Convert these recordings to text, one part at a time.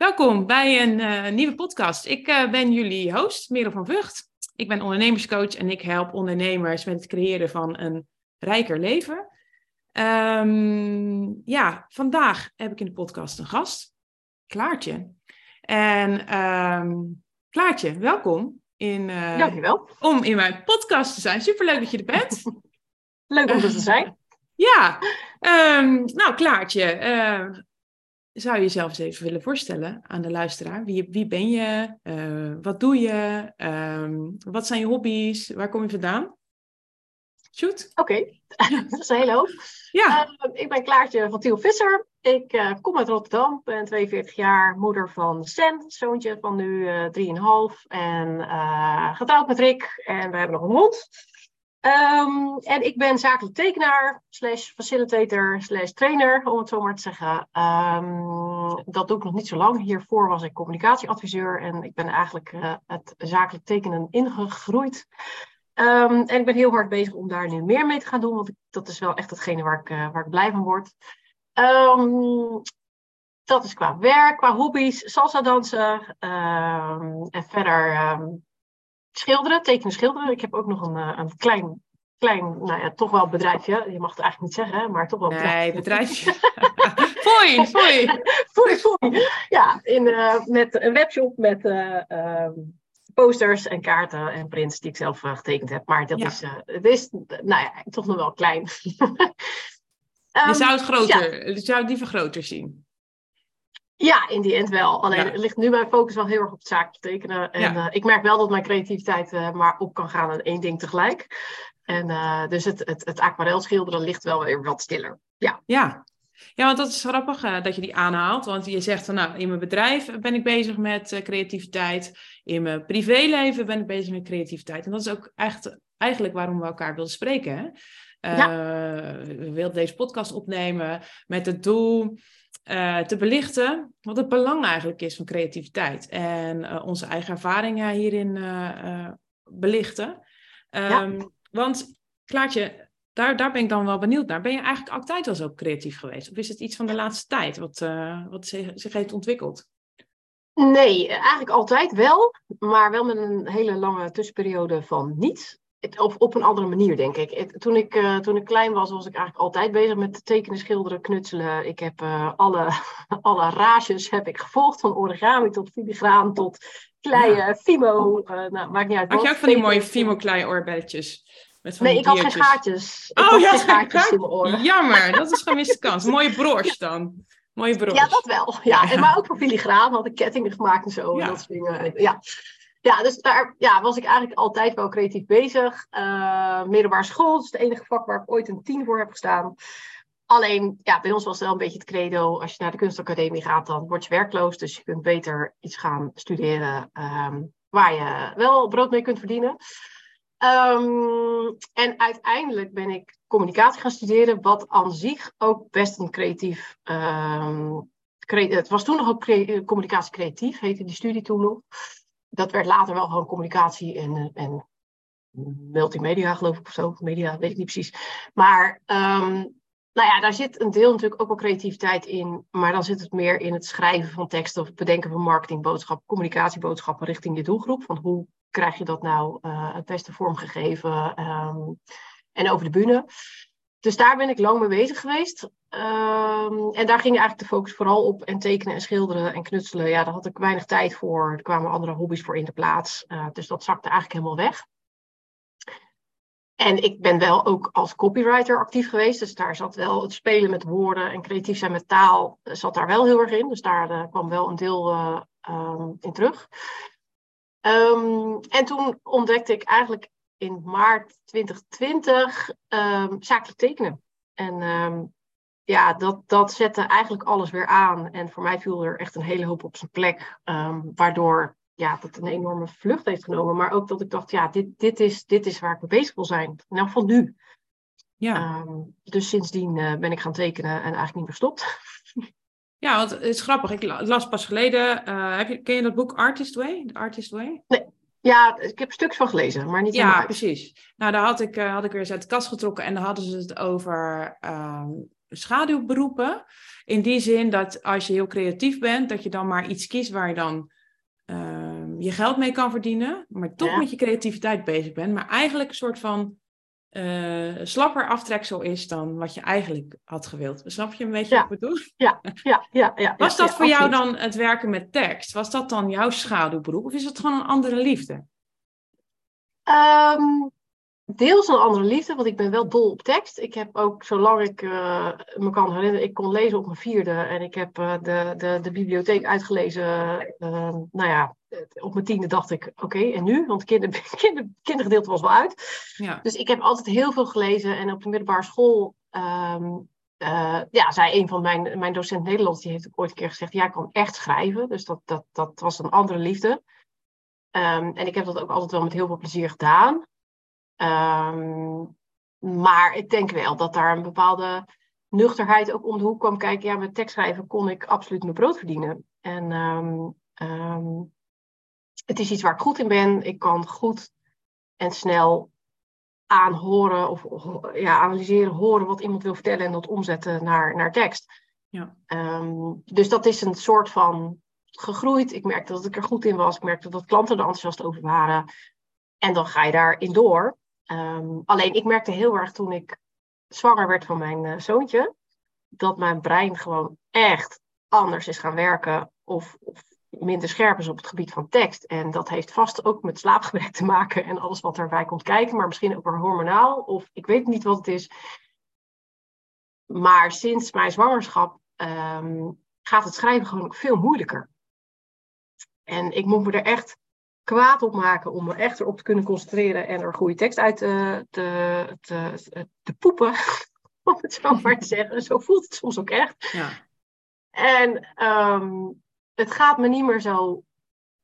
Welkom bij een uh, nieuwe podcast. Ik uh, ben jullie host, Merel van Vught. Ik ben ondernemerscoach en ik help ondernemers met het creëren van een rijker leven. Um, ja, vandaag heb ik in de podcast een gast, Klaartje. En um, Klaartje, welkom. In, uh, Dankjewel. Om in mijn podcast te zijn. Superleuk dat je er bent. Leuk om er te zijn. Ja, um, nou Klaartje, zou je jezelf eens even willen voorstellen aan de luisteraar? Wie, wie ben je? Uh, wat doe je? Um, wat zijn je hobby's? Waar kom je vandaan? Shoot. Oké, okay. dat is een hele hoop. Ja. Uh, ik ben Klaartje van Tiel Visser. Ik uh, kom uit Rotterdam, ben 42 jaar, moeder van Sam, zoontje van nu 3,5 en getrouwd met Rick. En we hebben nog een hond. Um, en ik ben zakelijk tekenaar, slash facilitator, slash trainer, om het zo maar te zeggen. Um, dat doe ik nog niet zo lang. Hiervoor was ik communicatieadviseur en ik ben eigenlijk uh, het zakelijk tekenen ingegroeid. Um, en ik ben heel hard bezig om daar nu meer mee te gaan doen, want dat is wel echt hetgene waar ik, uh, waar ik blij van word. dat is qua werk, qua hobby's, salsa dansen en verder schilderen, tekenen, schilderen. Ik heb ook nog een, eh, een klein, klein, nou ja, toch wel bedrijfje. Je mag het eigenlijk niet zeggen, maar toch wel bedrijfje. Nee, bedrijfje. foei, foei. foei, foei. Ja, in, uh, met een webshop met uh, um, posters en kaarten en prints die ik zelf uh, getekend heb. Maar dat ja. is, het is, nou ja, toch nog wel klein. um, je zou het groter, ja. je zou het liever groter zien. Ja, in die end wel. Alleen ja. ligt nu mijn focus wel heel erg op het zaakje tekenen. En ja. uh, ik merk wel dat mijn creativiteit uh, maar op kan gaan aan één ding tegelijk. En uh, dus het, het, het aquarel schilderen ligt wel weer wat stiller. Ja. Ja. Ja, want dat is grappig dat je die aanhaalt. Want je zegt van nou, in mijn bedrijf ben ik bezig met creativiteit. In mijn privéleven ben ik bezig met creativiteit. En dat is ook echt, eigenlijk waarom we elkaar wilden spreken. Hè? Ja. We wilden deze podcast opnemen met het doel uh, te belichten wat het belang eigenlijk is van creativiteit. En uh, onze eigen ervaringen hierin uh, belichten. Um, ja. Want Klaartje, daar, daar ben ik dan wel benieuwd naar. Ben je eigenlijk altijd al zo creatief geweest? Of is het iets van de laatste tijd wat, wat zich, zich heeft ontwikkeld? Nee, eigenlijk altijd wel. Maar wel met een hele lange tussenperiode van niets. Of op een andere manier, denk ik. Toen ik, uh, toen ik klein was, was ik eigenlijk altijd bezig met tekenen, schilderen, knutselen. Ik heb uh, alle, alle rages heb ik gevolgd, van origami tot filigraan tot kleien, ja. fimo. Uh, nou, maakt niet uit. Had je ook van die mooie fimo-klei oorbelletjes? nee, ik had geen gaatjes. Ik oh, ja, geen gaatjes in mijn oren. Jammer, dat is gemiste kans. Mooie broche dan. Mooie broche. Ja, dat wel. Ja. ja. En, maar ook voor filigraan had ik kettingen gemaakt en zo. En dat soort dingen. Ja. Ja, dus daar ja, was ik eigenlijk altijd wel creatief bezig. Uh, middelbare school, dat is het enige vak waar ik ooit een tien voor heb gestaan. Alleen, ja, bij ons was het wel een beetje het credo. Als je naar de kunstacademie gaat, dan word je werkloos. Dus je kunt beter iets gaan studeren um, waar je wel brood mee kunt verdienen. Um, en uiteindelijk ben ik communicatie gaan studeren, wat aan zich ook best een creatief. Um, cre het was toen nog ook communicatie creatief, heette die studie toen nog dat werd later wel gewoon communicatie en, en multimedia, geloof ik, of zo. Media, weet ik niet precies. Maar um, nou ja, daar zit een deel natuurlijk ook wel creativiteit in. Maar dan zit het meer in het schrijven van teksten of bedenken van marketingboodschappen, communicatieboodschappen richting je doelgroep. Van hoe krijg je dat nou uh, het beste vormgegeven um, en over de bühne. Dus daar ben ik lang mee bezig geweest. Um, en daar ging eigenlijk de focus vooral op en tekenen en schilderen en knutselen. Ja, daar had ik weinig tijd voor. Er kwamen andere hobby's voor in de plaats. Uh, dus dat zakte eigenlijk helemaal weg. En ik ben wel ook als copywriter actief geweest. Dus daar zat wel het spelen met woorden en creatief zijn met taal. Zat daar wel heel erg in. Dus daar uh, kwam wel een deel um, in terug. Um, en toen ontdekte ik eigenlijk in maart 2020 um, zakelijk tekenen. En ja, dat, dat zette eigenlijk alles weer aan. En voor mij viel er echt een hele hoop op zijn plek. Um, waardoor ja, dat een enorme vlucht heeft genomen. Maar ook dat ik dacht, ja, dit, dit, is, dit is waar ik mee bezig wil zijn. Nou, van nu. Ja. dus sindsdien uh, ben ik gaan tekenen en eigenlijk niet meer gestopt. Ja, want het is grappig. Ik las pas geleden. Uh, heb je, ken je dat boek Artist Way? The Artist Way? Nee. Ja, ik heb stuks van gelezen, maar niet helemaal. Ja, precies. Nou, daar had ik, uh, had ik weer eens uit de kast getrokken en dan hadden ze het over uh, schaduwberoepen. In die zin dat als je heel creatief bent, dat je dan maar iets kiest waar je dan ehm, je geld mee kan verdienen, maar toch met je creativiteit bezig bent, maar eigenlijk een soort van uh, slapper aftreksel is dan wat je eigenlijk had gewild. Snap je een beetje ja. wat ik bedoel? Ja, ja, ja. ja Was dat voor jou dan het werken met tekst? Was dat dan jouw schaduwberoep of is het gewoon een andere liefde? Um, deels een andere liefde, want ik ben wel dol op tekst. Ik heb ook, zolang ik uh, me kan herinneren, ik kon lezen op mijn vierde. En ik heb uh, de, de, de bibliotheek uitgelezen. Uh, nou ja, op mijn tiende dacht ik, oké, okay, en nu? Want kinder, kinder, kindergedeelte was wel uit. Ja. Dus ik heb altijd heel veel gelezen. En op de middelbare school, um, ja, zei een van mijn, mijn docenten Nederlands, die heeft ook ooit een keer gezegd, ja, ik kan echt schrijven. Dus dat, dat, dat was een andere liefde. Um, en ik heb dat ook altijd wel met heel veel plezier gedaan. Um, maar ik denk wel dat daar een bepaalde nuchterheid ook om de hoek kwam kijken. Ja, met tekstschrijven kon ik absoluut mijn brood verdienen. En um, um, het is iets waar ik goed in ben. Ik kan goed en snel aanhoren of, of ja, analyseren, horen wat iemand wil vertellen en dat omzetten naar, naar tekst. Ja. dus dat is een soort van gegroeid. Ik merkte dat ik er goed in was. Ik merkte dat klanten er enthousiast over waren. En dan ga je daarin door. Um, alleen ik merkte heel erg toen ik zwanger werd van mijn uh, zoontje, dat mijn brein gewoon echt anders is gaan werken of, of, minder scherp is op het gebied van tekst. En dat heeft vast ook met slaapgebrek te maken en alles wat erbij komt kijken, maar misschien ook weer hormonaal of ik weet niet wat het is. Maar sinds mijn zwangerschap um, gaat het schrijven gewoon veel moeilijker. En ik moet me er echt kwaad op maken om me echt erop te kunnen concentreren en er goede tekst uit te, te, te, te poepen. Om het zo maar te zeggen. Zo voelt het soms ook echt. Ja. En um, het gaat me niet meer zo,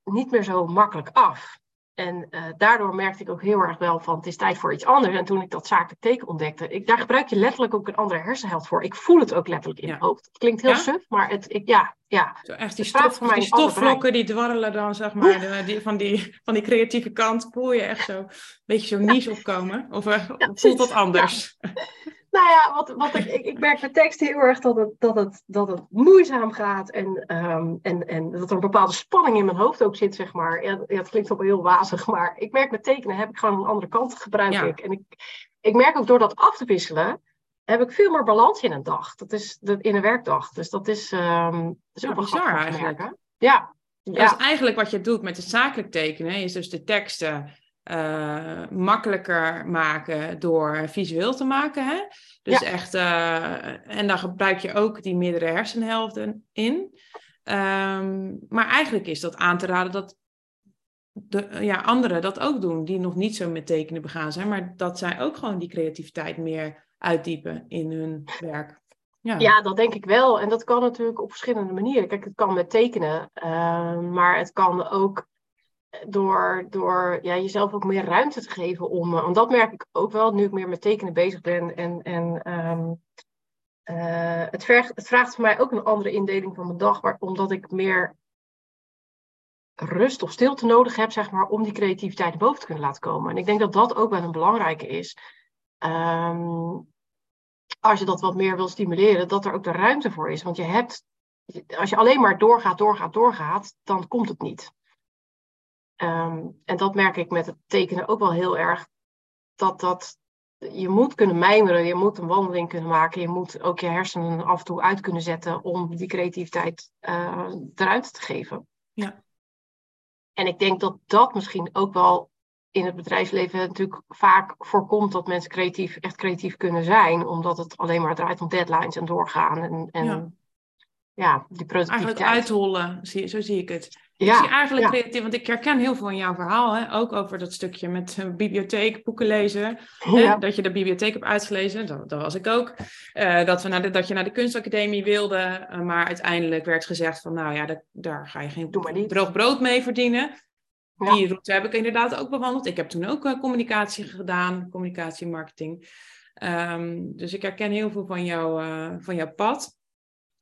niet meer zo makkelijk af. En uh, daardoor merkte ik ook heel erg wel van het is tijd voor iets anders. En toen ik dat zakelijk teken ontdekte, ik, daar gebruik je letterlijk ook een andere hersenhelft voor. Ik voel het ook letterlijk in ja. mijn hoofd. Het klinkt heel ja? suf, maar het, ik, ja, ja. Zo echt die, stof, die stofvlokken die dwarrelen dan, zeg maar, de, die, van, die, van die creatieve kant, voel je echt zo een beetje zo niche opkomen? Of uh, voelt dat anders? Nou ja, wat, wat ik, ik, ik, merk met tekst heel erg dat het, dat het, dat het moeizaam gaat en, um, en, en dat er een bepaalde spanning in mijn hoofd ook zit, zeg maar. Ja, het klinkt wel heel wazig, maar ik merk met tekenen heb ik gewoon een andere kant gebruik ja. ik. En ik, ik merk ook door dat af te wisselen, heb ik veel meer balans in een dag. Dat is de, in een werkdag. Dus dat is, um, dat is ja, ook bizar eigenlijk. Merken. Ja. ja. Dat is eigenlijk wat je doet met het zakelijk tekenen, is dus de teksten uh, makkelijker maken door visueel te maken. Hè? Dus ja. echt, uh, en dan gebruik je ook die meerdere hersenhelften in. Um, maar eigenlijk is dat aan te raden dat de, ja, anderen dat ook doen, die nog niet zo met tekenen begaan zijn, maar dat zij ook gewoon die creativiteit meer uitdiepen in hun werk. Ja. ja, dat denk ik wel. En dat kan natuurlijk op verschillende manieren. Kijk, het kan met tekenen, uh, maar het kan ook door, door ja, jezelf ook meer ruimte te geven om. Want dat merk ik ook wel, nu ik meer met tekenen bezig ben. En, en um, uh, het, het vraagt voor mij ook een andere indeling van mijn dag, omdat ik meer rust of stilte nodig heb, zeg maar, om die creativiteit boven te kunnen laten komen. En ik denk dat dat ook wel een belangrijke is. Um, als je dat wat meer wil stimuleren, dat er ook de ruimte voor is. Want je hebt, als je alleen maar doorgaat, doorgaat, doorgaat, dan komt het niet. Um, en dat merk ik met het tekenen ook wel heel erg. Dat dat, je moet kunnen mijmeren, je moet een wandeling kunnen maken, je moet ook je hersenen af en toe uit kunnen zetten om die creativiteit uh, de ruimte te geven. Ja. En ik denk dat dat misschien ook wel in het bedrijfsleven natuurlijk vaak voorkomt dat mensen creatief, echt creatief kunnen zijn, omdat het alleen maar draait om deadlines en doorgaan. En, en ja. Ja die productiviteit. Eigenlijk uithollen, zo zie ik het. Ja, ik zie eigenlijk ja. creatief, want ik herken heel veel in jouw verhaal. Hè? Ook over dat stukje met uh, bibliotheek, boeken lezen. Ja. Hè? Dat je de bibliotheek hebt uitgelezen, dat, dat was ik ook. Uh, dat, we naar de, dat je naar de kunstacademie wilde, uh, maar uiteindelijk werd gezegd van... nou ja, dat, daar ga je geen droog brood mee verdienen. Die route heb ik inderdaad ook bewandeld. Ik heb toen ook communicatie gedaan, communicatie en marketing. Um, dus ik herken heel veel van, jou, van jouw pad.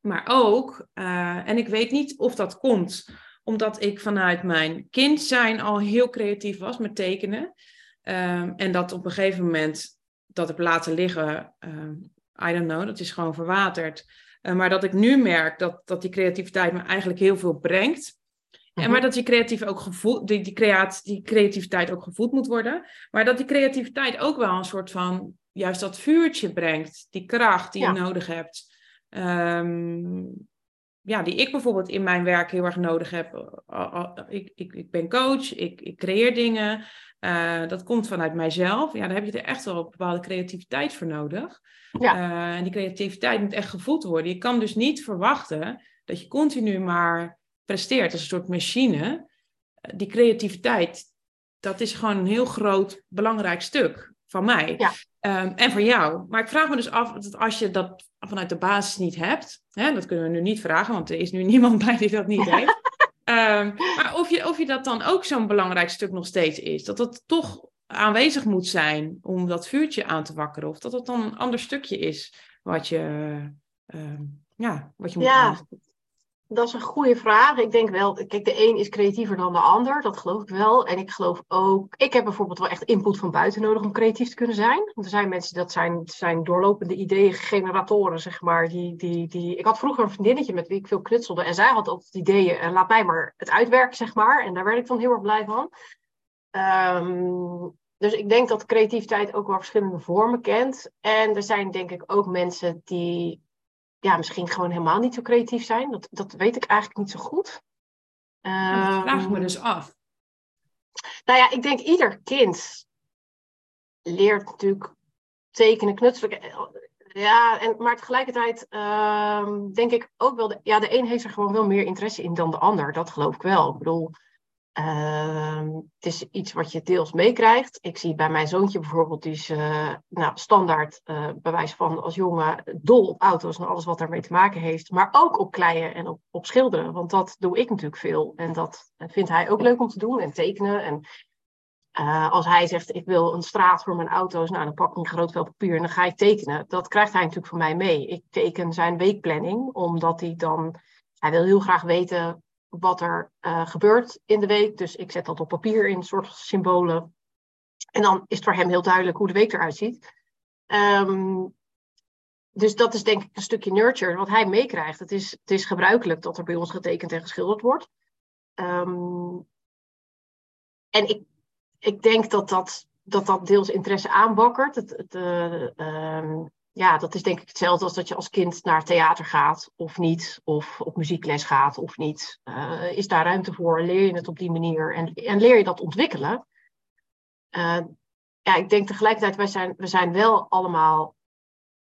Maar ook, en ik weet niet of dat komt omdat ik vanuit mijn kind zijn al heel creatief was met tekenen. Um, en dat op een gegeven moment dat heb laten liggen, um, I don't know, dat is gewoon verwaterd. maar dat ik nu merk dat, dat die creativiteit me eigenlijk heel veel brengt. En mhm. maar dat die, creatief ook gevoed, die, die, creat, die creativiteit ook gevoed moet worden. Maar dat die creativiteit ook wel een soort van juist dat vuurtje brengt. Die kracht die je nodig hebt. Ehm, ja, die ik bijvoorbeeld in mijn werk heel erg nodig heb. Ik, ik, ik ben coach, ik, ik creëer dingen. Uh, dat komt vanuit mijzelf. Ja, daar heb je er echt wel een bepaalde creativiteit voor nodig. Ja. Uh, en die creativiteit moet echt gevoed worden. Je kan dus niet verwachten dat je continu maar presteert als een soort machine. Die creativiteit, dat is gewoon een heel groot belangrijk stuk van mij. Ja. Um, en voor jou. Maar ik vraag me dus af, dat als je dat vanuit de basis niet hebt, hè, dat kunnen we nu niet vragen, want er is nu niemand bij die dat niet heeft. Um, maar of je, of je dat dan ook zo'n belangrijk stuk nog steeds is. Dat dat toch aanwezig moet zijn om dat vuurtje aan te wakkeren. Of dat het dan een ander stukje is wat je, uh, ja, wat je moet ja dat is een goede vraag. Ik denk wel, kijk, de een is creatiever dan de ander, dat geloof ik wel. En ik geloof ook, ik heb bijvoorbeeld wel echt input van buiten nodig om creatief te kunnen zijn. Want er zijn mensen, dat zijn, zijn doorlopende ideeën, generatoren, zeg maar. Die, die, die... Ik had vroeger een vriendinnetje met wie ik veel knutselde en zij had altijd ideeën en laat mij maar het uitwerken, zeg maar. En daar werd ik dan heel erg blij van. Um, dus ik denk dat creativiteit ook wel verschillende vormen kent. En er zijn denk ik ook mensen die ja, misschien gewoon helemaal niet zo creatief zijn. Dat, dat weet ik eigenlijk niet zo goed. Nou, dat vraag ik me ehm, dus af. Nou ja, ik denk ieder kind leert natuurlijk tekenen, knutselen. Ja, en, maar tegelijkertijd uh, denk ik ook wel, de, ja, de een heeft er gewoon wel meer interesse in dan de ander. Dat geloof ik wel. Ik bedoel, Ehm, het is iets wat je deels meekrijgt. Ik zie bij mijn zoontje bijvoorbeeld, die is uh, nou, standaard uh, bewijs van als jongen dol op auto's en alles wat daarmee te maken heeft. Maar ook op kleien en op, op schilderen, want dat doe ik natuurlijk veel. En dat vindt hij ook leuk om te doen en tekenen. En als hij zegt, ik wil een straat voor mijn auto's, nou dan pak ik een groot vel papier en dan ga ik tekenen. Dat krijgt hij natuurlijk van mij mee. Ik teken zijn weekplanning, omdat hij dan, hij wil heel graag weten wat er uh, gebeurt in de week. Dus ik zet dat op papier in soort symbolen. En dan is het voor hem heel duidelijk hoe de week eruit ziet. Um, dus dat is denk ik een stukje nurture wat hij meekrijgt. Het is, het is gebruikelijk dat er bij ons getekend en geschilderd wordt. Um, en ik, ik denk dat dat, dat dat deels interesse aanbakkert. Het, het, uh, ja, dat is denk ik hetzelfde als dat je als kind naar theater gaat of niet, of op muziekles gaat of niet. Uh, is daar ruimte voor? Leer je het op die manier en, en leer je dat ontwikkelen? Uh, ja, ik denk tegelijkertijd, wij zijn, we zijn wel allemaal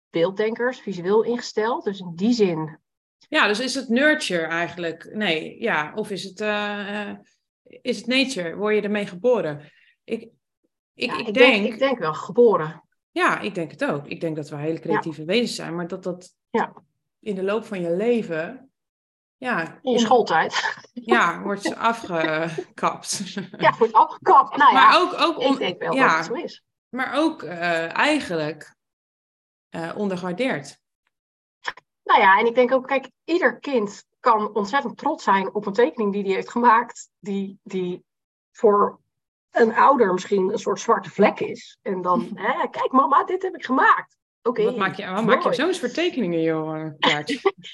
beelddenkers, visueel ingesteld. Dus in die zin. Ja, dus is het nurture eigenlijk? Nee, ja. Of is het, uh, is het nature? Word je ermee geboren? Ik, ik, ik, ik, denk, ik denk wel geboren. Ja, ik denk het ook. Ik denk dat we hele creatieve wezens zijn, maar dat dat ja. in de loop van je leven. Ja, in je schooltijd. Ja, wordt afgekapt. Ja, wordt afgekapt. Nou ja, maar ook, ook ik denk wel ja, dat het zo is. Maar ook uh, eigenlijk uh, ondergewaardeerd. Nou ja, en ik denk ook, kijk, ieder kind kan ontzettend trots zijn op een tekening die hij heeft gemaakt, die, die voor een ouder misschien een soort zwarte vlek is. En dan, hè, kijk mama, dit heb ik gemaakt. Oké. wat maak je, wat maak je zo'n soort tekeningen, joh? nou,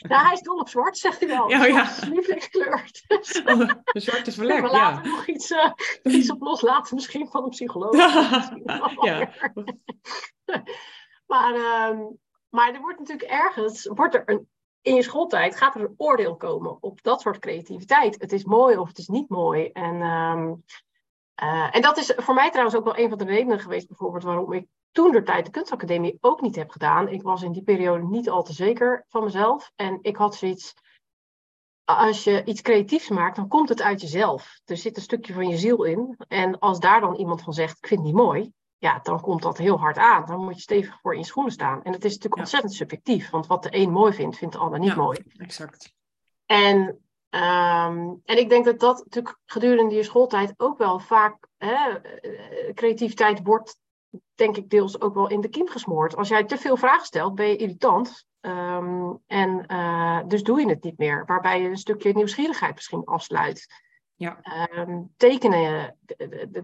hij is dol op zwart, zegt hij wel. Ja, ja. Lievelingskleurd. oh, een zwarte vlek, we ja. nog iets, uh, iets op loslaten, misschien van een psycholoog. ja. maar, uh, maar er wordt natuurlijk ergens, wordt er een, in je schooltijd gaat er een oordeel komen op dat soort creativiteit. Het is mooi of het is niet mooi. En um, uh, en dat is voor mij trouwens ook wel een van de redenen geweest, bijvoorbeeld, waarom ik toen de tijd de kunstacademie ook niet heb gedaan. Ik was in die periode niet al te zeker van mezelf. En ik had zoiets, als je iets creatiefs maakt, dan komt het uit jezelf. Er zit een stukje van je ziel in. En als daar dan iemand van zegt, ik vind het niet mooi, ja, dan komt dat heel hard aan. Dan moet je stevig voor in je schoenen staan. En het is natuurlijk ontzettend subjectief, want wat de een mooi vindt, vindt de ander niet ja, mooi. Exact. En Um, en ik denk dat dat natuurlijk gedurende je schooltijd ook wel vaak, hè, eh, creativiteit wordt denk ik deels ook wel in de kiem gesmoord. Als jij te veel vragen stelt, ben je irritant. Um, en uh, dus doe je het niet meer. Waarbij je een stukje nieuwsgierigheid misschien afsluit. Ja. Um, tekenen,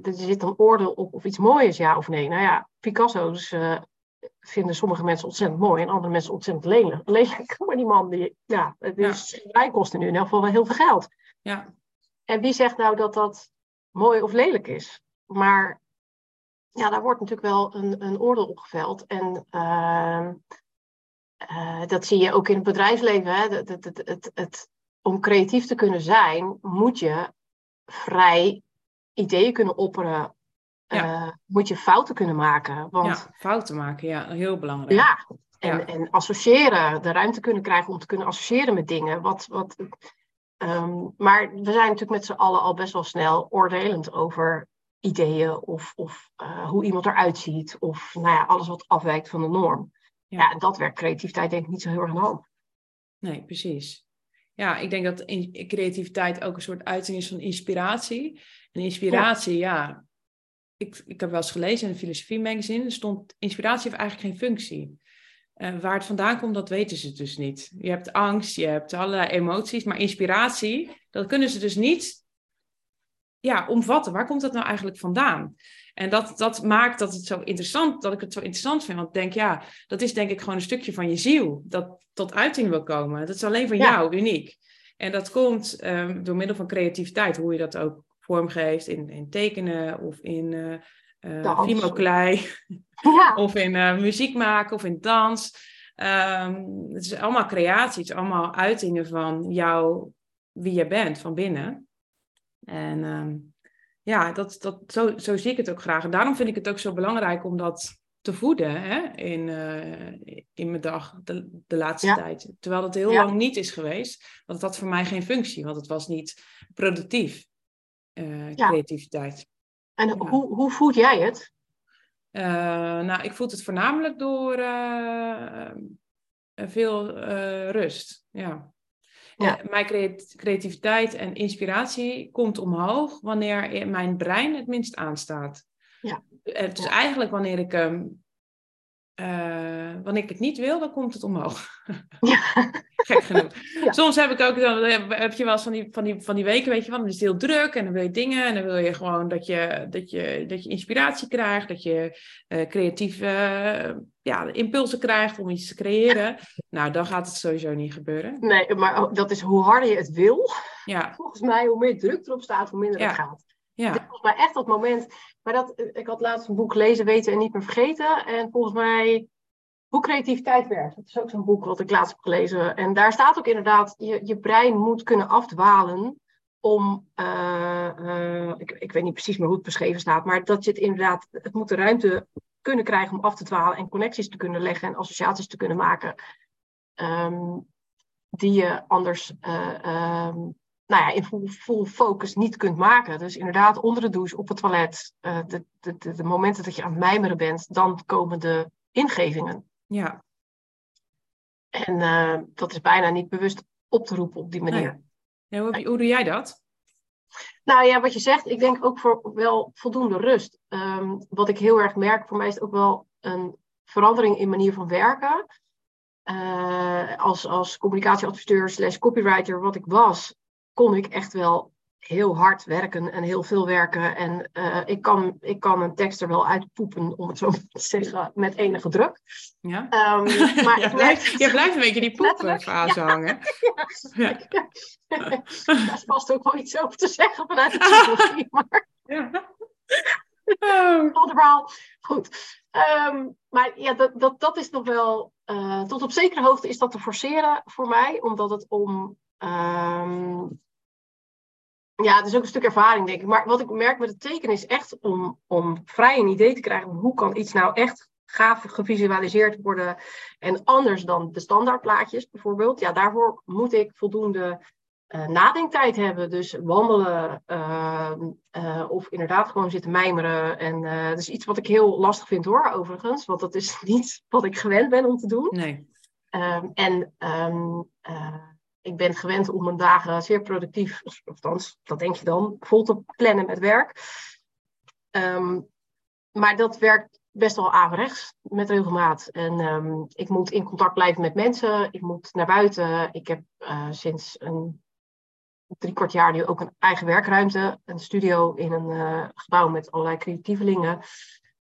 er zit een oordeel op of iets mooi is, ja of nee. Nou ja, Picasso's uh, vinden sommige mensen ontzettend mooi en andere mensen ontzettend lelijk. lelijk. Maar die man, die, ja, het is, ja. kosten nu in elk geval wel heel veel geld. Ja. En wie zegt nou dat dat mooi of lelijk is? Maar ja, daar wordt natuurlijk wel een, een oordeel opgeveld. En uh, uh, dat zie je ook in het bedrijfsleven. Hè? Het, het, het, het, om creatief te kunnen zijn, moet je vrij ideeën kunnen opperen. Ja. Uh, moet je fouten kunnen maken. Want, ja, fouten maken, ja, heel belangrijk. Ja, en, ja. en associëren, de ruimte kunnen krijgen om te kunnen associëren met dingen. Wat, wat, um, maar we zijn natuurlijk met z'n allen al best wel snel oordelend over ideeën of, of uh, hoe iemand eruit ziet. Of nou ja, alles wat afwijkt van de norm. Ja. ja, en dat werkt creativiteit denk ik niet zo heel erg aan de hand. Nee, precies. Ja, ik denk dat in, creativiteit ook een soort uiting is van inspiratie. En inspiratie, ja, ja ik, ik heb wel eens gelezen in een filosofie magazine, stond inspiratie heeft eigenlijk geen functie. Uh, waar het vandaan komt, dat weten ze dus niet. Je hebt angst, je hebt allerlei emoties, maar inspiratie, dat kunnen ze dus niet ja, omvatten. Waar komt dat nou eigenlijk vandaan? En dat, dat maakt dat het zo interessant, dat ik het zo interessant vind. Want ik denk, ja, dat is denk ik gewoon een stukje van je ziel, dat tot uiting wil komen. Dat is alleen van ja. jou, uniek. En dat komt um, door middel van creativiteit, hoe je dat ook vormgeeft in, in tekenen of in uh, fimoklei. Ja. of in uh, muziek maken of in dans. Um, het is allemaal creatie, het is allemaal uitingen van jou, wie je bent van binnen. En um, ja, dat, dat, zo, zo zie ik het ook graag. En daarom vind ik het ook zo belangrijk om dat te voeden hè, in, uh, in mijn dag de, de laatste ja. tijd. Terwijl dat heel ja. lang niet is geweest. Want het had voor mij geen functie, want het was niet productief, uh, creativiteit. En hoe, hoe voed jij het? Uh, nou, ik voed het voornamelijk door veel rust. Ja. Ja. Mijn creativiteit en inspiratie komt omhoog wanneer mijn brein het minst aanstaat. Ja. Het is eigenlijk wanneer ik um, uh, wanneer ik het niet wil, dan komt het omhoog. Ja. Gek genoeg. Ja. Soms heb ik ook, dan heb je wel eens van die, van, die, van die weken, weet je wel, dan is het heel druk en dan wil je dingen en dan wil je gewoon dat je, dat je, dat je inspiratie krijgt, dat je uh, creatieve uh, ja, impulsen krijgt om iets te creëren. Nou, dan gaat het sowieso niet gebeuren. Nee, maar dat is hoe harder je het wil. Ja. Volgens mij, hoe meer druk erop staat, hoe minder ja. het gaat. Ja. Dit is volgens mij echt dat moment. Maar dat, ik had laatst een boek lezen, weten en niet meer vergeten. En volgens mij hoe creativiteit werkt. Dat is ook zo'n boek wat ik laatst heb gelezen. En daar staat ook inderdaad, je, je brein moet kunnen afdwalen om, uh, uh, ik, ik weet niet precies meer hoe het beschreven staat, maar dat je het inderdaad, het moet de ruimte kunnen krijgen om af te dwalen en connecties te kunnen leggen en associaties te kunnen maken. Um, die je anders uh, um, nou ja, in full, full, focus niet kunt maken. Dus inderdaad, onder de douche, op het toilet, uh, de, de, de, de, momenten dat je aan het mijmeren bent, dan komen de ingevingen. Ja. En uh, dat is bijna niet bewust op te roepen op die manier. Nee. Ja, hoe, hoe, doe jij dat? Nou ja, wat je zegt, ik denk ook voor wel voldoende rust. Um, wat ik heel erg merk, voor mij is het ook wel een verandering in manier van werken. Uh, als, als communicatieadviseur slash copywriter wat ik was, kon ik echt wel heel hard werken en heel veel werken. En uh, ik, kan, ik kan een tekst er wel uitpoepen, om het zo te zeggen, met enige druk. Ja. Um, maar je, blijft, je blijft een beetje die poepfase ja. hangen. Ja. ja. Daar past ook wel iets over te zeggen vanuit de psychologie. Maar... Ja. Oh. Goed. Um, maar ja, dat, dat, dat is nog wel... Uh, tot op zekere hoogte is dat te forceren voor mij. Omdat het om... Um, ja, het is ook een stuk ervaring, denk ik. Maar wat ik merk met het tekenen is echt om, om vrij een idee te krijgen van hoe kan iets nou echt gaaf gevisualiseerd worden en anders dan de standaardplaatjes bijvoorbeeld. Ja, daarvoor moet ik voldoende uh, nadenktijd hebben. Dus wandelen uh, uh, of inderdaad gewoon zitten mijmeren. En dat is iets wat ik heel lastig vind hoor, overigens. Want dat is niet wat ik gewend ben om te doen. Nee. Um, en um, ik ben gewend om mijn dagen zeer productief, althans, dat denk je dan, vol te plannen met werk. Um, maar dat werkt best wel averechts met regelmaat. En um, ik moet in contact blijven met mensen, ik moet naar buiten. Ik heb uh, sinds een drie kwart jaar nu ook een eigen werkruimte, een studio in een uh, gebouw met allerlei creatievelingen.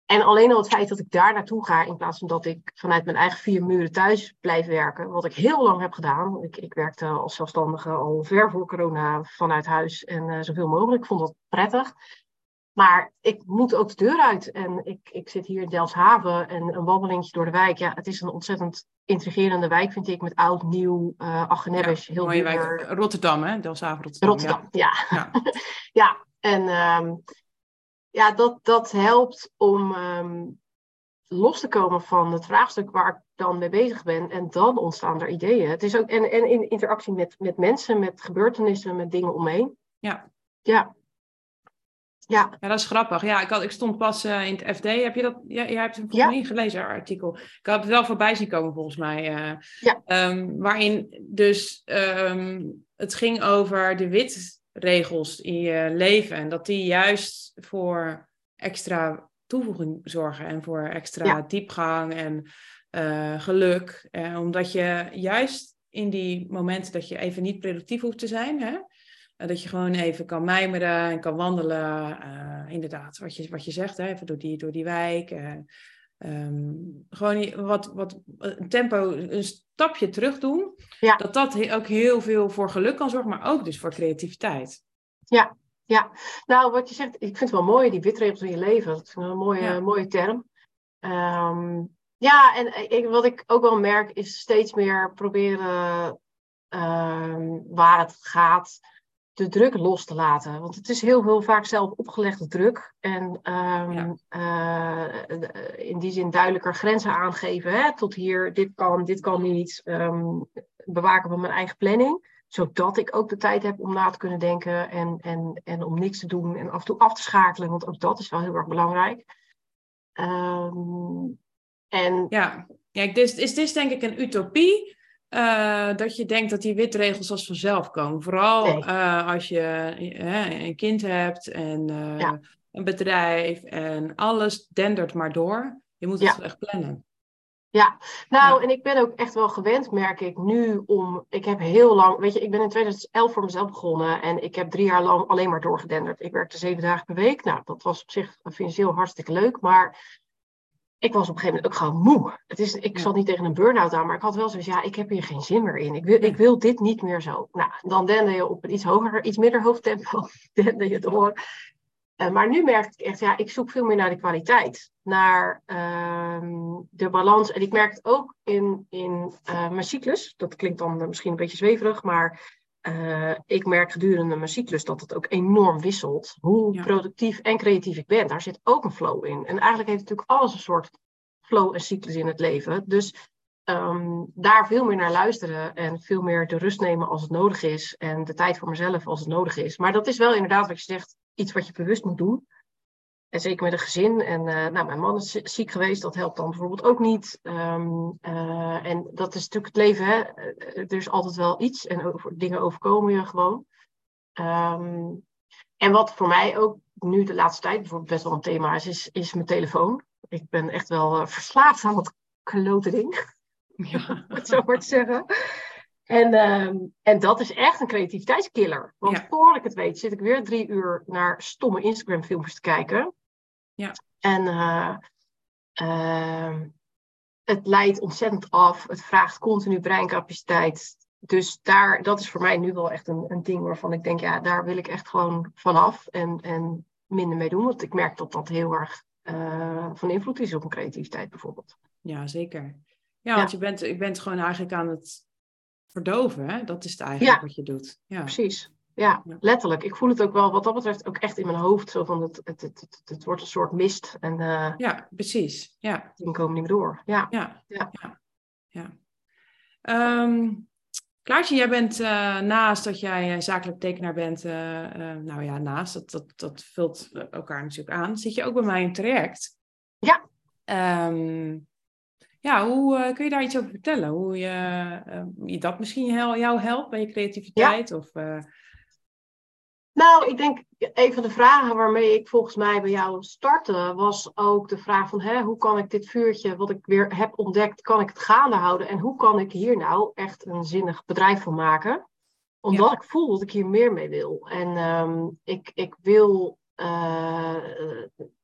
En alleen al het feit dat ik daar naartoe ga, in plaats van dat ik vanuit mijn eigen vier muren thuis blijf werken, wat ik heel lang heb gedaan. Ik, ik werkte als zelfstandige al ver voor corona vanuit huis en uh, zoveel mogelijk. Ik vond dat prettig. Maar ik moet ook de deur uit. En ik, ik zit hier in Delfshaven en een wandelingetje door de wijk. Ja, het is een ontzettend intrigerende wijk, vind ik, met oud, nieuw, uh, Aggenebbes. Ja, heel mooie wijk. Rotterdam, hè? Delfshaven, Rotterdam. Rotterdam, ja. Ja, ja. ja. en um, ja, dat, dat helpt om um, los te komen van het vraagstuk waar ik dan mee bezig ben. En dan ontstaan er ideeën. Het is ook, en, en in interactie met, met mensen, met gebeurtenissen, met dingen omheen. Ja. Ja. Ja. ja, dat is grappig. Ja, ik, had, ik stond pas uh, in het FD. Heb je dat? Ja, jij hebt het volgens mij gelezen, artikel. Ik had het wel voorbij zien komen, volgens mij. Uh, ja. Um, waarin dus um, het ging over de witregels in je leven. En dat die juist voor extra toevoeging zorgen. En voor extra ja. diepgang en uh, geluk. omdat je juist in die momenten dat je even niet productief hoeft te zijn... Hè, dat je gewoon even kan mijmeren en kan wandelen. Uh, inderdaad, wat je, wat je zegt, hè, even door die, door die wijk. Uh, um, gewoon wat, wat een tempo, een stapje terug doen. Ja. Dat dat ook heel veel voor geluk kan zorgen, maar ook dus voor creativiteit. Ja, ja. Nou, wat je zegt, ik vind het wel mooi, die witregels in je leven. Dat is een mooie, ja. mooie term. Um, ja, en ik, wat ik ook wel merk is steeds meer proberen um, waar het gaat de druk los te laten. Want het is heel veel vaak zelf opgelegde druk. En um, ja. uh, in die zin duidelijker grenzen aangeven. Hè? Tot hier, dit kan, dit kan niet. Um, bewaken van mijn eigen planning. Zodat ik ook de tijd heb om na te kunnen denken. En, en, en om niks te doen. En af en toe af te schakelen. Want ook dat is wel heel erg belangrijk. Um, en... Ja, ja het, is, het is denk ik een utopie. Uh, dat je denkt dat die witregels als vanzelf komen. Vooral nee. uh, als je uh, een kind hebt en ja. een bedrijf en alles dendert maar door. Je moet het ja. echt plannen. Ja, nou, ja. en ik ben ook echt wel gewend, merk ik nu, om. Ik heb heel lang. Weet je, ik ben in 2011 voor mezelf begonnen en ik heb drie jaar lang alleen maar doorgedenderd. Ik werkte zeven dagen per week. Nou, dat was op zich financieel hartstikke leuk, maar ik was op een gegeven moment ook gewoon moe. Het is, ik zat niet tegen een burn-out aan, maar ik had wel zoiets, ja, ik heb hier geen zin meer in. Ik wil, ik wil dit niet meer zo. Nou, dan dende je op een iets hoger, iets minder hoog tempo, dende je door. Uh, maar nu merk ik echt, ja, ik zoek veel meer naar de kwaliteit. Naar uh, de balans. En ik merk het ook in, in uh, mijn cyclus. Dat klinkt dan misschien een beetje zweverig, maar uh, ik merk gedurende mijn cyclus dat het ook enorm wisselt. Hoe ja. productief en creatief ik ben. Daar zit ook een flow in. En eigenlijk heeft natuurlijk alles een soort flow en cyclus in het leven. Dus um, daar veel meer naar luisteren en veel meer de rust nemen als het nodig is. En de tijd voor mezelf als het nodig is. Maar dat is wel inderdaad wat je zegt, iets wat je bewust moet doen. En zeker met een gezin. En uh, nou, mijn man is ziek geweest, dat helpt dan bijvoorbeeld ook niet. Um, uh, en dat is natuurlijk het leven, hè? er is altijd wel iets en over, dingen overkomen je gewoon. Um, en wat voor mij ook nu de laatste tijd bijvoorbeeld best wel een thema is, is, is mijn telefoon. Ik ben echt wel uh, verslaafd aan dat klote ding, ja. het zo maar te zeggen. En, um, en dat is echt een creativiteitskiller. Want ja. voor ik het weet, zit ik weer drie uur naar stomme Instagram-filmpjes te kijken. Ja. En uh, uh, het leidt ontzettend af. Het vraagt continu breincapaciteit. Dus daar, dat is voor mij nu wel echt een, een ding waarvan ik denk, ja, daar wil ik echt gewoon vanaf en, en minder mee doen. Want ik merk dat dat heel erg uh, van invloed is op mijn creativiteit bijvoorbeeld. Ja, zeker. Ja, ja. want je bent, je bent gewoon eigenlijk aan het verdoven. Hè? Dat is het eigenlijk ja. wat je doet. Ja, precies. Ja, letterlijk. Ik voel het ook wel, wat dat betreft, ook echt in mijn hoofd. Zo van, het, het, het, het, het wordt een soort mist. En, uh, ja, precies. Ja. Die komen niet meer door. Ja. Ja. ja. ja. ja. Um, Klaartje, jij bent uh, naast dat jij zakelijk tekenaar bent, uh, nou ja, naast, dat, dat, dat vult elkaar natuurlijk aan. Zit je ook bij mij in traject? Ja. Um, ja, hoe kun je daar iets over vertellen? Hoe je, je dat misschien jou helpt bij je creativiteit? Ja. Of. Nou, ik denk een van de vragen waarmee ik volgens mij bij jou startte, was ook de vraag van hè, hoe kan ik dit vuurtje wat ik weer heb ontdekt, kan ik het gaande houden? En hoe kan ik hier nou echt een zinnig bedrijf van maken? Omdat ja. ik voel dat ik hier meer mee wil. En um, ik, ik wil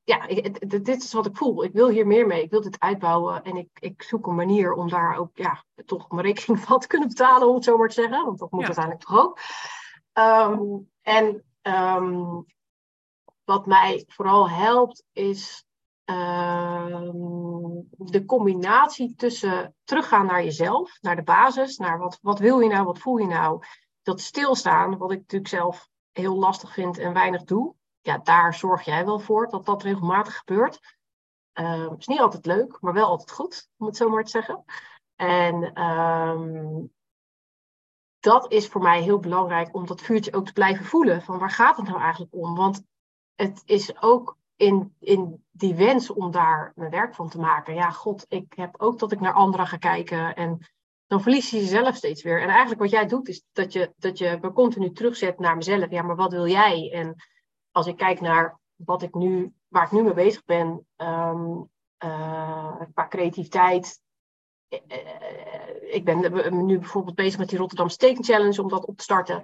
ja, dit is wat ik voel. Ik wil hier meer mee. Ik wil dit uitbouwen. En ik, ik zoek een manier om daar ook ja, toch mijn rekening van te kunnen betalen, om het zo maar te zeggen. Want dat moet uiteindelijk toch ook. Ehm, en ehm, wat mij vooral helpt, is ehm, de combinatie tussen teruggaan naar jezelf, naar de basis, naar wat, wat wil je nou, wat voel je nou. Dat stilstaan, wat ik natuurlijk zelf heel lastig vind en weinig doe ja, daar zorg jij wel voor dat dat regelmatig gebeurt. Uh, is niet altijd leuk, maar wel altijd goed, om het zo maar te zeggen. En dat is voor mij heel belangrijk om dat vuurtje ook te blijven voelen. Van waar gaat het nou eigenlijk om? Want het is ook in, in die wens om daar mijn werk van te maken. Ja, god, ik heb ook dat ik naar anderen ga kijken. En dan verlies je jezelf steeds weer. En eigenlijk wat jij doet, is dat je, dat je me continu terugzet naar mezelf. Ja, maar wat wil jij? En als ik kijk naar wat ik nu, waar ik nu mee bezig ben, um, uh, qua creativiteit. Eh, eh, ik ben nu bijvoorbeeld bezig met die Rotterdam Steak Challenge om dat op te starten.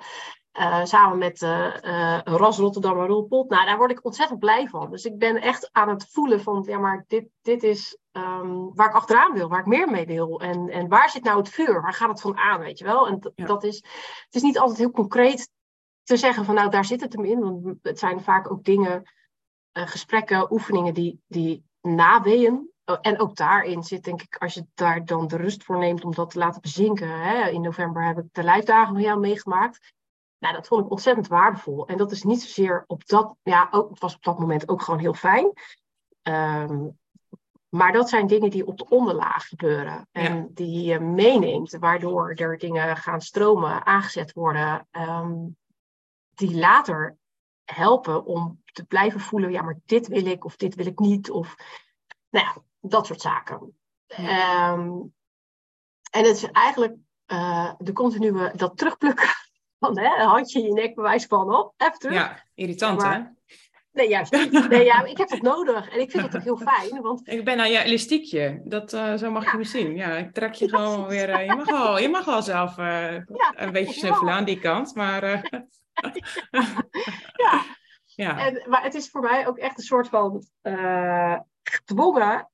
samen met uh, Ras Rotterdam en Roel Pot. Nou, daar word ik ontzettend blij van. Dus ik ben echt aan het voelen van, ja, maar dit, dit is ehm, waar ik achteraan wil, waar ik meer mee wil. En, en waar zit nou het vuur? Waar gaat het van aan, weet je wel? En dat is, het is niet altijd heel concreet te zeggen van nou daar zit het hem in. Want het zijn vaak ook dingen, gesprekken, oefeningen die, die naweeën. Oh, en ook daarin zit denk ik, als je daar dan de rust voor neemt om dat te laten bezinken. Hè? In november heb ik de lijfdagen van jou meegemaakt. Nou, dat vond ik ontzettend waardevol. En dat is niet zozeer op dat, ja, ook, het was op dat moment ook gewoon heel fijn. Ehm, maar dat zijn dingen die op de onderlaag gebeuren. En die je meeneemt, waardoor er dingen gaan stromen, aangezet worden. Ehm, die later helpen om te blijven voelen, ja, maar dit wil ik of dit wil ik niet. Of nou ja, dat soort zaken. Ehm, en het is eigenlijk uh, de continue, dat terugplukken van hè, een handje in je nek bewijs van op, even terug. Ja, irritant hè? Nee, juist. Nee, ja, ik heb het nodig en ik vind het ook heel fijn. Want... Ik ben aan je elastiekje, dat, uh, zo mag je me zien. Ja, ik trek je gewoon weer. Uh, je, mag wel, je mag wel zelf een beetje snuffelen aan die kant, maar. ja. ja. En, maar het is voor mij ook echt een soort van gedwongen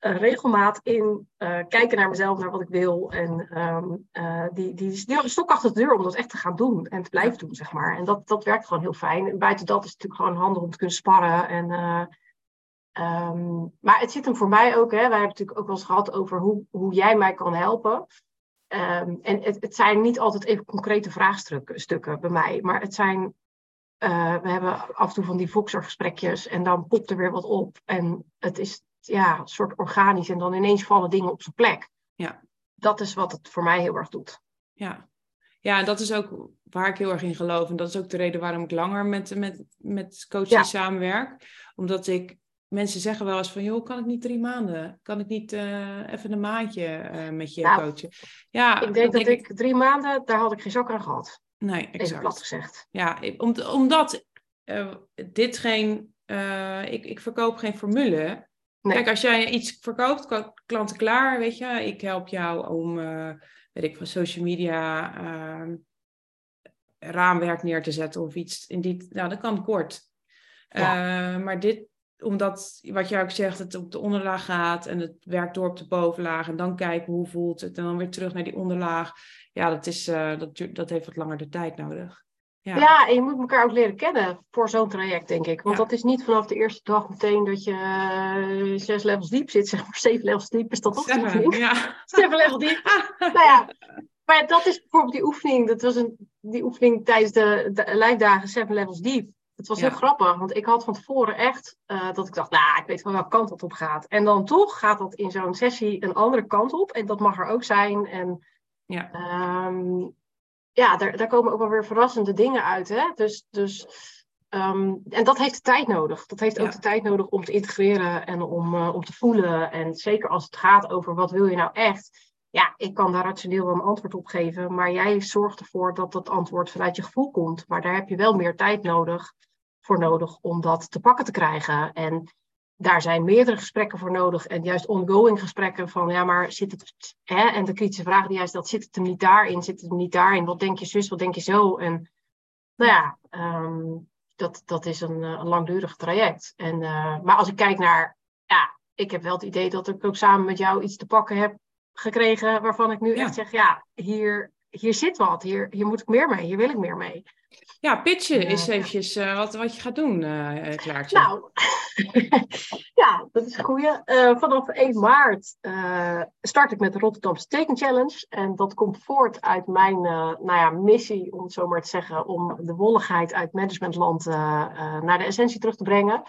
regelmaat in uh, kijken naar mezelf, naar wat ik wil. En um, die, die, die stok achter de deur om dat echt te gaan doen en te blijven doen, zeg maar. En dat, dat werkt gewoon heel fijn. En buiten dat is het natuurlijk gewoon handig om te kunnen sparren. En, um, maar het zit hem voor mij ook, hè, wij hebben natuurlijk ook wel eens gehad over hoe, hoe jij mij kan helpen. Um, en het, het, zijn niet altijd even concrete vraagstukken bij mij, maar het zijn, we hebben af en toe van die Voxer-gesprekjes en dan popt er weer wat op. En het is ja, een soort organisch en dan ineens vallen dingen op zijn plek. Ja. Dat is wat het voor mij heel erg doet. Ja. Ja, en dat is ook waar ik heel erg in geloof. En dat is ook de reden waarom ik langer met, met, met coaches samenwerk. Omdat ik mensen zeggen wel eens van, joh, kan ik niet drie maanden? Kan ik niet uh, even een maandje uh, met je nou, coachen? Ja, ik denk dat ik, ik, drie maanden, daar had ik geen zak aan gehad. Nee, exact. Even plat gezegd. Ja, om, omdat uh, dit geen, ik, ik verkoop geen formule. Nee. Kijk, als jij iets verkoopt, klanten klaar, weet je, ik help jou om, weet ik, van social media ehm, raamwerk neer te zetten of iets in die, nou, dat kan kort. Ja. maar dit, omdat, wat jij ook zegt, het op de onderlaag gaat en het werkt door op de bovenlaag. En dan kijken hoe voelt het en dan weer terug naar die onderlaag. Ja, dat, is, dat, dat heeft wat langer de tijd nodig. Ja. ja, en je moet elkaar ook leren kennen voor zo'n traject, denk ik. Want dat is niet vanaf de eerste dag meteen dat je uh, zes levels diep zit, zeg maar. Zeven levels diep is dat toch Seven, ja. Zeven levels diep. nou ja, maar dat is bijvoorbeeld die oefening. Dat was een, die oefening tijdens de, de lijfdagen Seven Levels Deep. Het was heel grappig, want ik had van tevoren echt uh, dat ik dacht, nou, ik weet wel welke kant dat op gaat. En dan toch gaat dat in zo'n sessie een andere kant op. En dat mag er ook zijn. En ja, um, ja daar, daar komen ook wel weer verrassende dingen uit. Hè? Dus, dus, um, en dat heeft de tijd nodig. Dat heeft ook de tijd nodig om te integreren en om, uh, om te voelen. En zeker als het gaat over wat wil je nou echt. Ja, ik kan daar rationeel wel een antwoord op geven. Maar jij zorgt ervoor dat dat antwoord vanuit je gevoel komt. Maar daar heb je wel meer tijd nodig voor nodig om dat te pakken te krijgen. En daar zijn meerdere gesprekken voor nodig. En juist ongoing gesprekken van, ja, maar zit het... Hè? En de kritische vraag die jij stelt, zit het hem niet daarin? Zit het hem niet daarin? Wat denk je zus, wat denk je zo? En nou ja, um, dat, dat is een, een langdurig traject. En, maar als ik kijk naar, ja, ik heb wel het idee dat ik ook samen met jou iets te pakken heb gekregen waarvan ik nu echt zeg, ja, hier, hier zit wat, hier, hier moet ik meer mee, hier wil ik meer mee. Ja, pitchen is eventjes uh, wat, wat je gaat doen, uh, Klaartje. Nou, ja, dat is een goeie. Uh, vanaf 1 maart start ik met de Rotterdamse Teken Challenge. En dat komt voort uit mijn nou ja, missie, om het zo maar te zeggen, om de wolligheid uit managementland naar de essentie terug te brengen.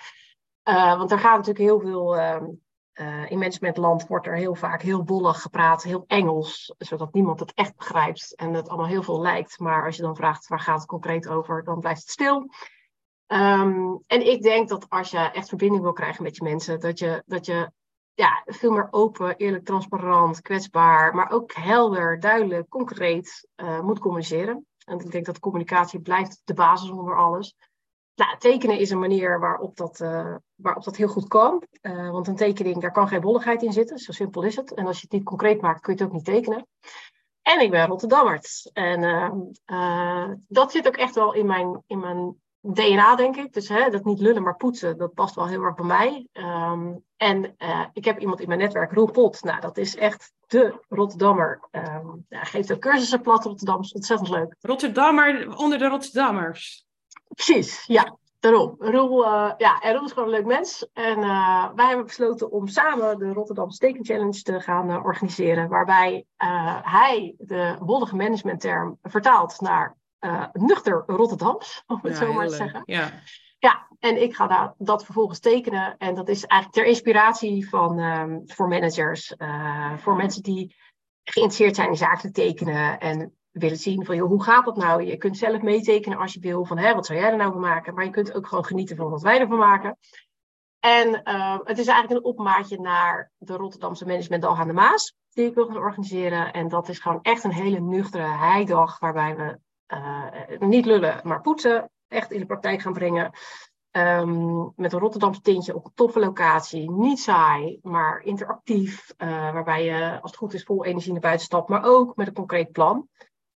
want er gaat natuurlijk heel veel ehm, uh, in managementland wordt er heel vaak heel bollig gepraat, heel Engels, zodat niemand het echt begrijpt en het allemaal heel veel lijkt. Maar als je dan vraagt waar gaat het concreet over, dan blijft het stil. Ehm, en ik denk dat als je echt verbinding wil krijgen met je mensen, dat je, dat je ja, veel meer open, eerlijk, transparant, kwetsbaar, maar ook helder, duidelijk, concreet uh, moet communiceren. En ik denk dat communicatie blijft de basis onder alles. Nou, tekenen is een manier waarop dat, uh, waarop dat heel goed kan. Uh, want een tekening, daar kan geen bolligheid in zitten. Zo simpel is het. En als je het niet concreet maakt, kun je het ook niet tekenen. En ik ben Rotterdammert. En uh, dat zit ook echt wel in mijn, in mijn DNA, denk ik. Dus hè, dat niet lullen, maar poetsen, dat past wel heel erg bij mij. Um, en ik heb iemand in mijn netwerk, Roel Pot. Nou, dat is echt de Rotterdammer. Um, hij geeft ook cursussen plat Rotterdam. is ontzettend leuk. Rotterdammer onder de Rotterdammers. Precies, ja. Daarom. Roel, uh, ja, en Roel is gewoon een leuk mens. En uh, wij hebben besloten om samen de Rotterdam Steken Challenge te gaan uh, organiseren. Waarbij hij de wollige managementterm vertaalt naar nuchter Rotterdams, om het ja, zo maar te zeggen. Ja. ja, en ik ga daar, dat vervolgens tekenen. En dat is eigenlijk ter inspiratie van, um, voor managers, voor mensen die geïnteresseerd zijn in zakelijk tekenen. En willen zien van, hoe gaat dat nou? Je kunt zelf meetekenen als je wil van, hè, wat zou jij er nou van maken? Maar je kunt ook gewoon genieten van wat wij ervan maken. En uh, het is eigenlijk een opmaatje naar de Rotterdamse Managementdag aan de Maas, die ik wil gaan organiseren. En dat is gewoon echt een hele nuchtere heidag, waarbij we uh, niet lullen, maar poetsen echt in de praktijk gaan brengen. Um, met een Rotterdamse tintje op een toffe locatie. Niet saai, maar interactief. Uh, waarbij je, als het goed is, vol energie naar buiten stapt. Maar ook met een concreet plan.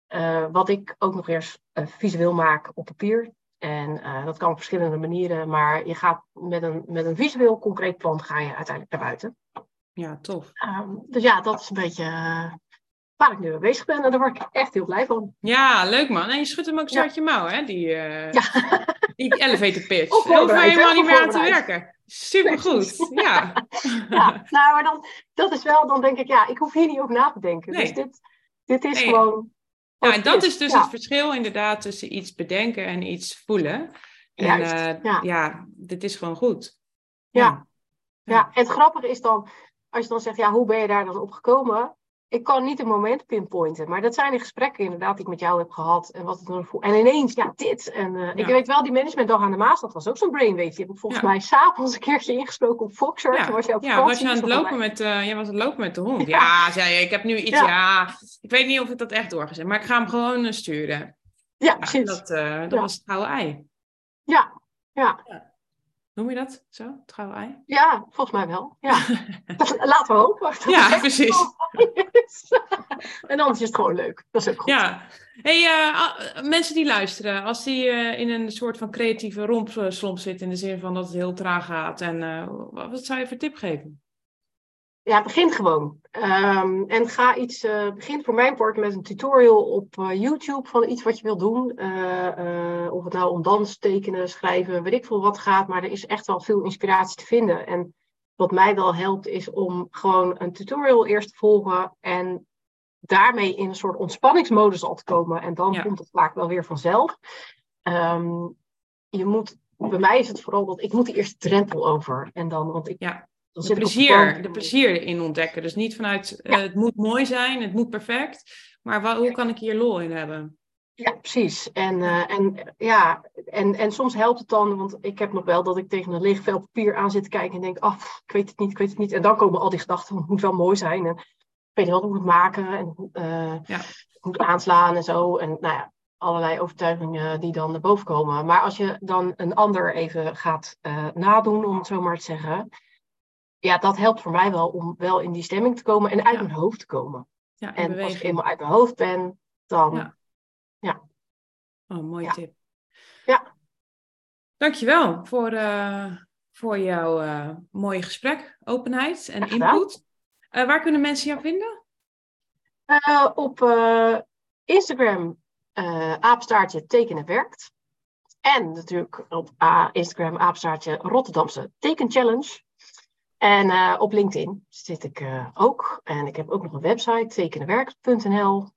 Uh, wat ik ook nog eens uh, visueel maak op papier. En uh, dat kan op verschillende manieren, maar je gaat met een, met een visueel concreet plan ga je uiteindelijk naar buiten. Ja, tof. Um, dus ja, dat is een beetje waar ik nu mee bezig ben. En daar word ik echt heel blij van. Ja, leuk man. En je schudt hem ook zo ja. uit je mouw, hè? Die, ja. die elevator pitch. Daar hoef je helemaal niet meer aan te werken. Supergoed, ja. ja. Nou, maar dan, dat is wel, dan denk ik, ja, ik hoef hier niet over na te denken. Nee. Dus dit, dit is nee. gewoon en dat is dus het verschil inderdaad tussen iets bedenken en iets voelen. En Juist, uh, ja. dit is gewoon goed. Ja. ja. Ja. en het grappige is dan, als je dan zegt, ja, hoe ben je daar dan op gekomen? Ik kan niet een moment pinpointen. Maar dat zijn de gesprekken inderdaad die ik met jou heb gehad. En, wat het dan voel. en ineens, ja, dit. En uh, ja. ik weet wel, die managementdag aan de Maas, dat was ook zo'n brainwave. Die heb ik volgens ja. mij s'avonds een keertje ingesproken op Foxer. Ja, Toen was je, op ja was je aan het lopen met, uh, jij was aan het lopen met de hond. Ja, zei je, ik heb nu iets, ja. Ik weet niet of ik dat echt doorgezet, maar ik ga hem gewoon uh, sturen. Ja, precies. Dat, dat was het oude ei. Ja, ja. Noem je dat zo, trouw ei? Ja, volgens mij wel. Ja. Laten we hopen. Ja, precies. en anders is het gewoon leuk. Dat is ook goed. Ja. Hey, uh, mensen die luisteren, als die uh, in een soort van creatieve rompslomp zitten, in de zin van dat het heel traag gaat, en uh, wat zou je voor tip geven? Ja, begin gewoon. Um, en ga iets, uh, begin voor mijn part met een tutorial op uh, YouTube van iets wat je wilt doen. Uh, of het nou om dans, tekenen, schrijven, weet ik veel wat gaat. Maar er is echt wel veel inspiratie te vinden. En wat mij wel helpt is om gewoon een tutorial eerst te volgen. En daarmee in een soort ontspanningsmodus al te komen. En dan ja. komt het vaak wel weer vanzelf. Um, je moet, bij mij is het vooral dat ik moet die eerste drempel over. En dan, want ik... Ja de plezier, de plezier in ontdekken. Dus niet vanuit uh, het moet mooi zijn, het moet perfect. Maar hoe kan ik hier lol in hebben? Ja, precies. En, uh, en, ja, en, en soms helpt het dan, want ik heb nog wel dat ik tegen een leeg vel papier aan zit te kijken en denk, af, oh, ik weet het niet, ik weet het niet. En dan komen al die gedachten, het moet wel mooi zijn. En ik weet wel hoe ik het maken en uh, ja. moet aanslaan en zo. En nou ja, allerlei overtuigingen die dan naar boven komen. Maar als je dan een ander even gaat uh, nadoen, om het zo maar te zeggen, ja, dat helpt voor mij wel om wel in die stemming te komen en uit ja. mijn hoofd te komen. Ja, en als ik eenmaal uit mijn hoofd ben, dan. Ja. ja. Oh, mooie tip. Ja. Dankjewel voor, uh, voor jouw uh, mooie gesprek, openheid en input. Uh, waar kunnen mensen jou vinden? op Instagram aapstaartje tekenen werkt. En natuurlijk op Instagram aapstaartje Rotterdamse teken En op LinkedIn zit ik ook. En ik heb ook nog een website, tekenenwerk.nl.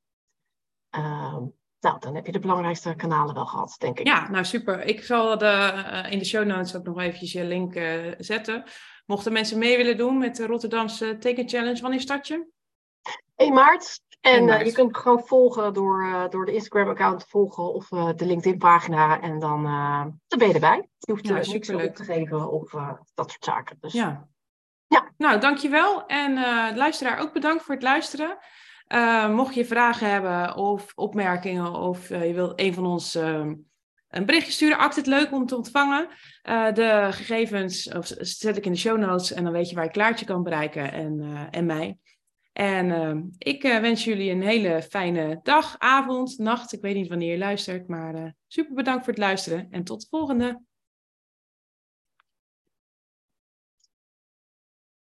Ehm, nou, dan heb je de belangrijkste kanalen wel gehad, denk ik. Ja, nou super. Ik zal de, uh, in de show notes ook nog eventjes je link zetten. Mochten mensen mee willen doen met de Rotterdamse Teken Challenge, wanneer start je? 1 maart. En je kunt gewoon volgen door, door de Instagram-account te volgen of de LinkedIn-pagina. En dan, dan ben je erbij. Je hoeft ja, niks op te geven of dat soort zaken. Dus, ja. Ja. Nou, dankjewel. En luisteraar ook bedankt voor het luisteren. Uh, mocht je vragen hebben of opmerkingen of uh, je wilt een van ons uh, een berichtje sturen, act het leuk om te ontvangen. Eh, de gegevens zet ik in de show notes en dan weet je waar je Klaartje kan bereiken en, en mij. En ik wens jullie een hele fijne dag, avond, nacht. Ik weet niet wanneer je luistert, maar super bedankt voor het luisteren en tot de volgende.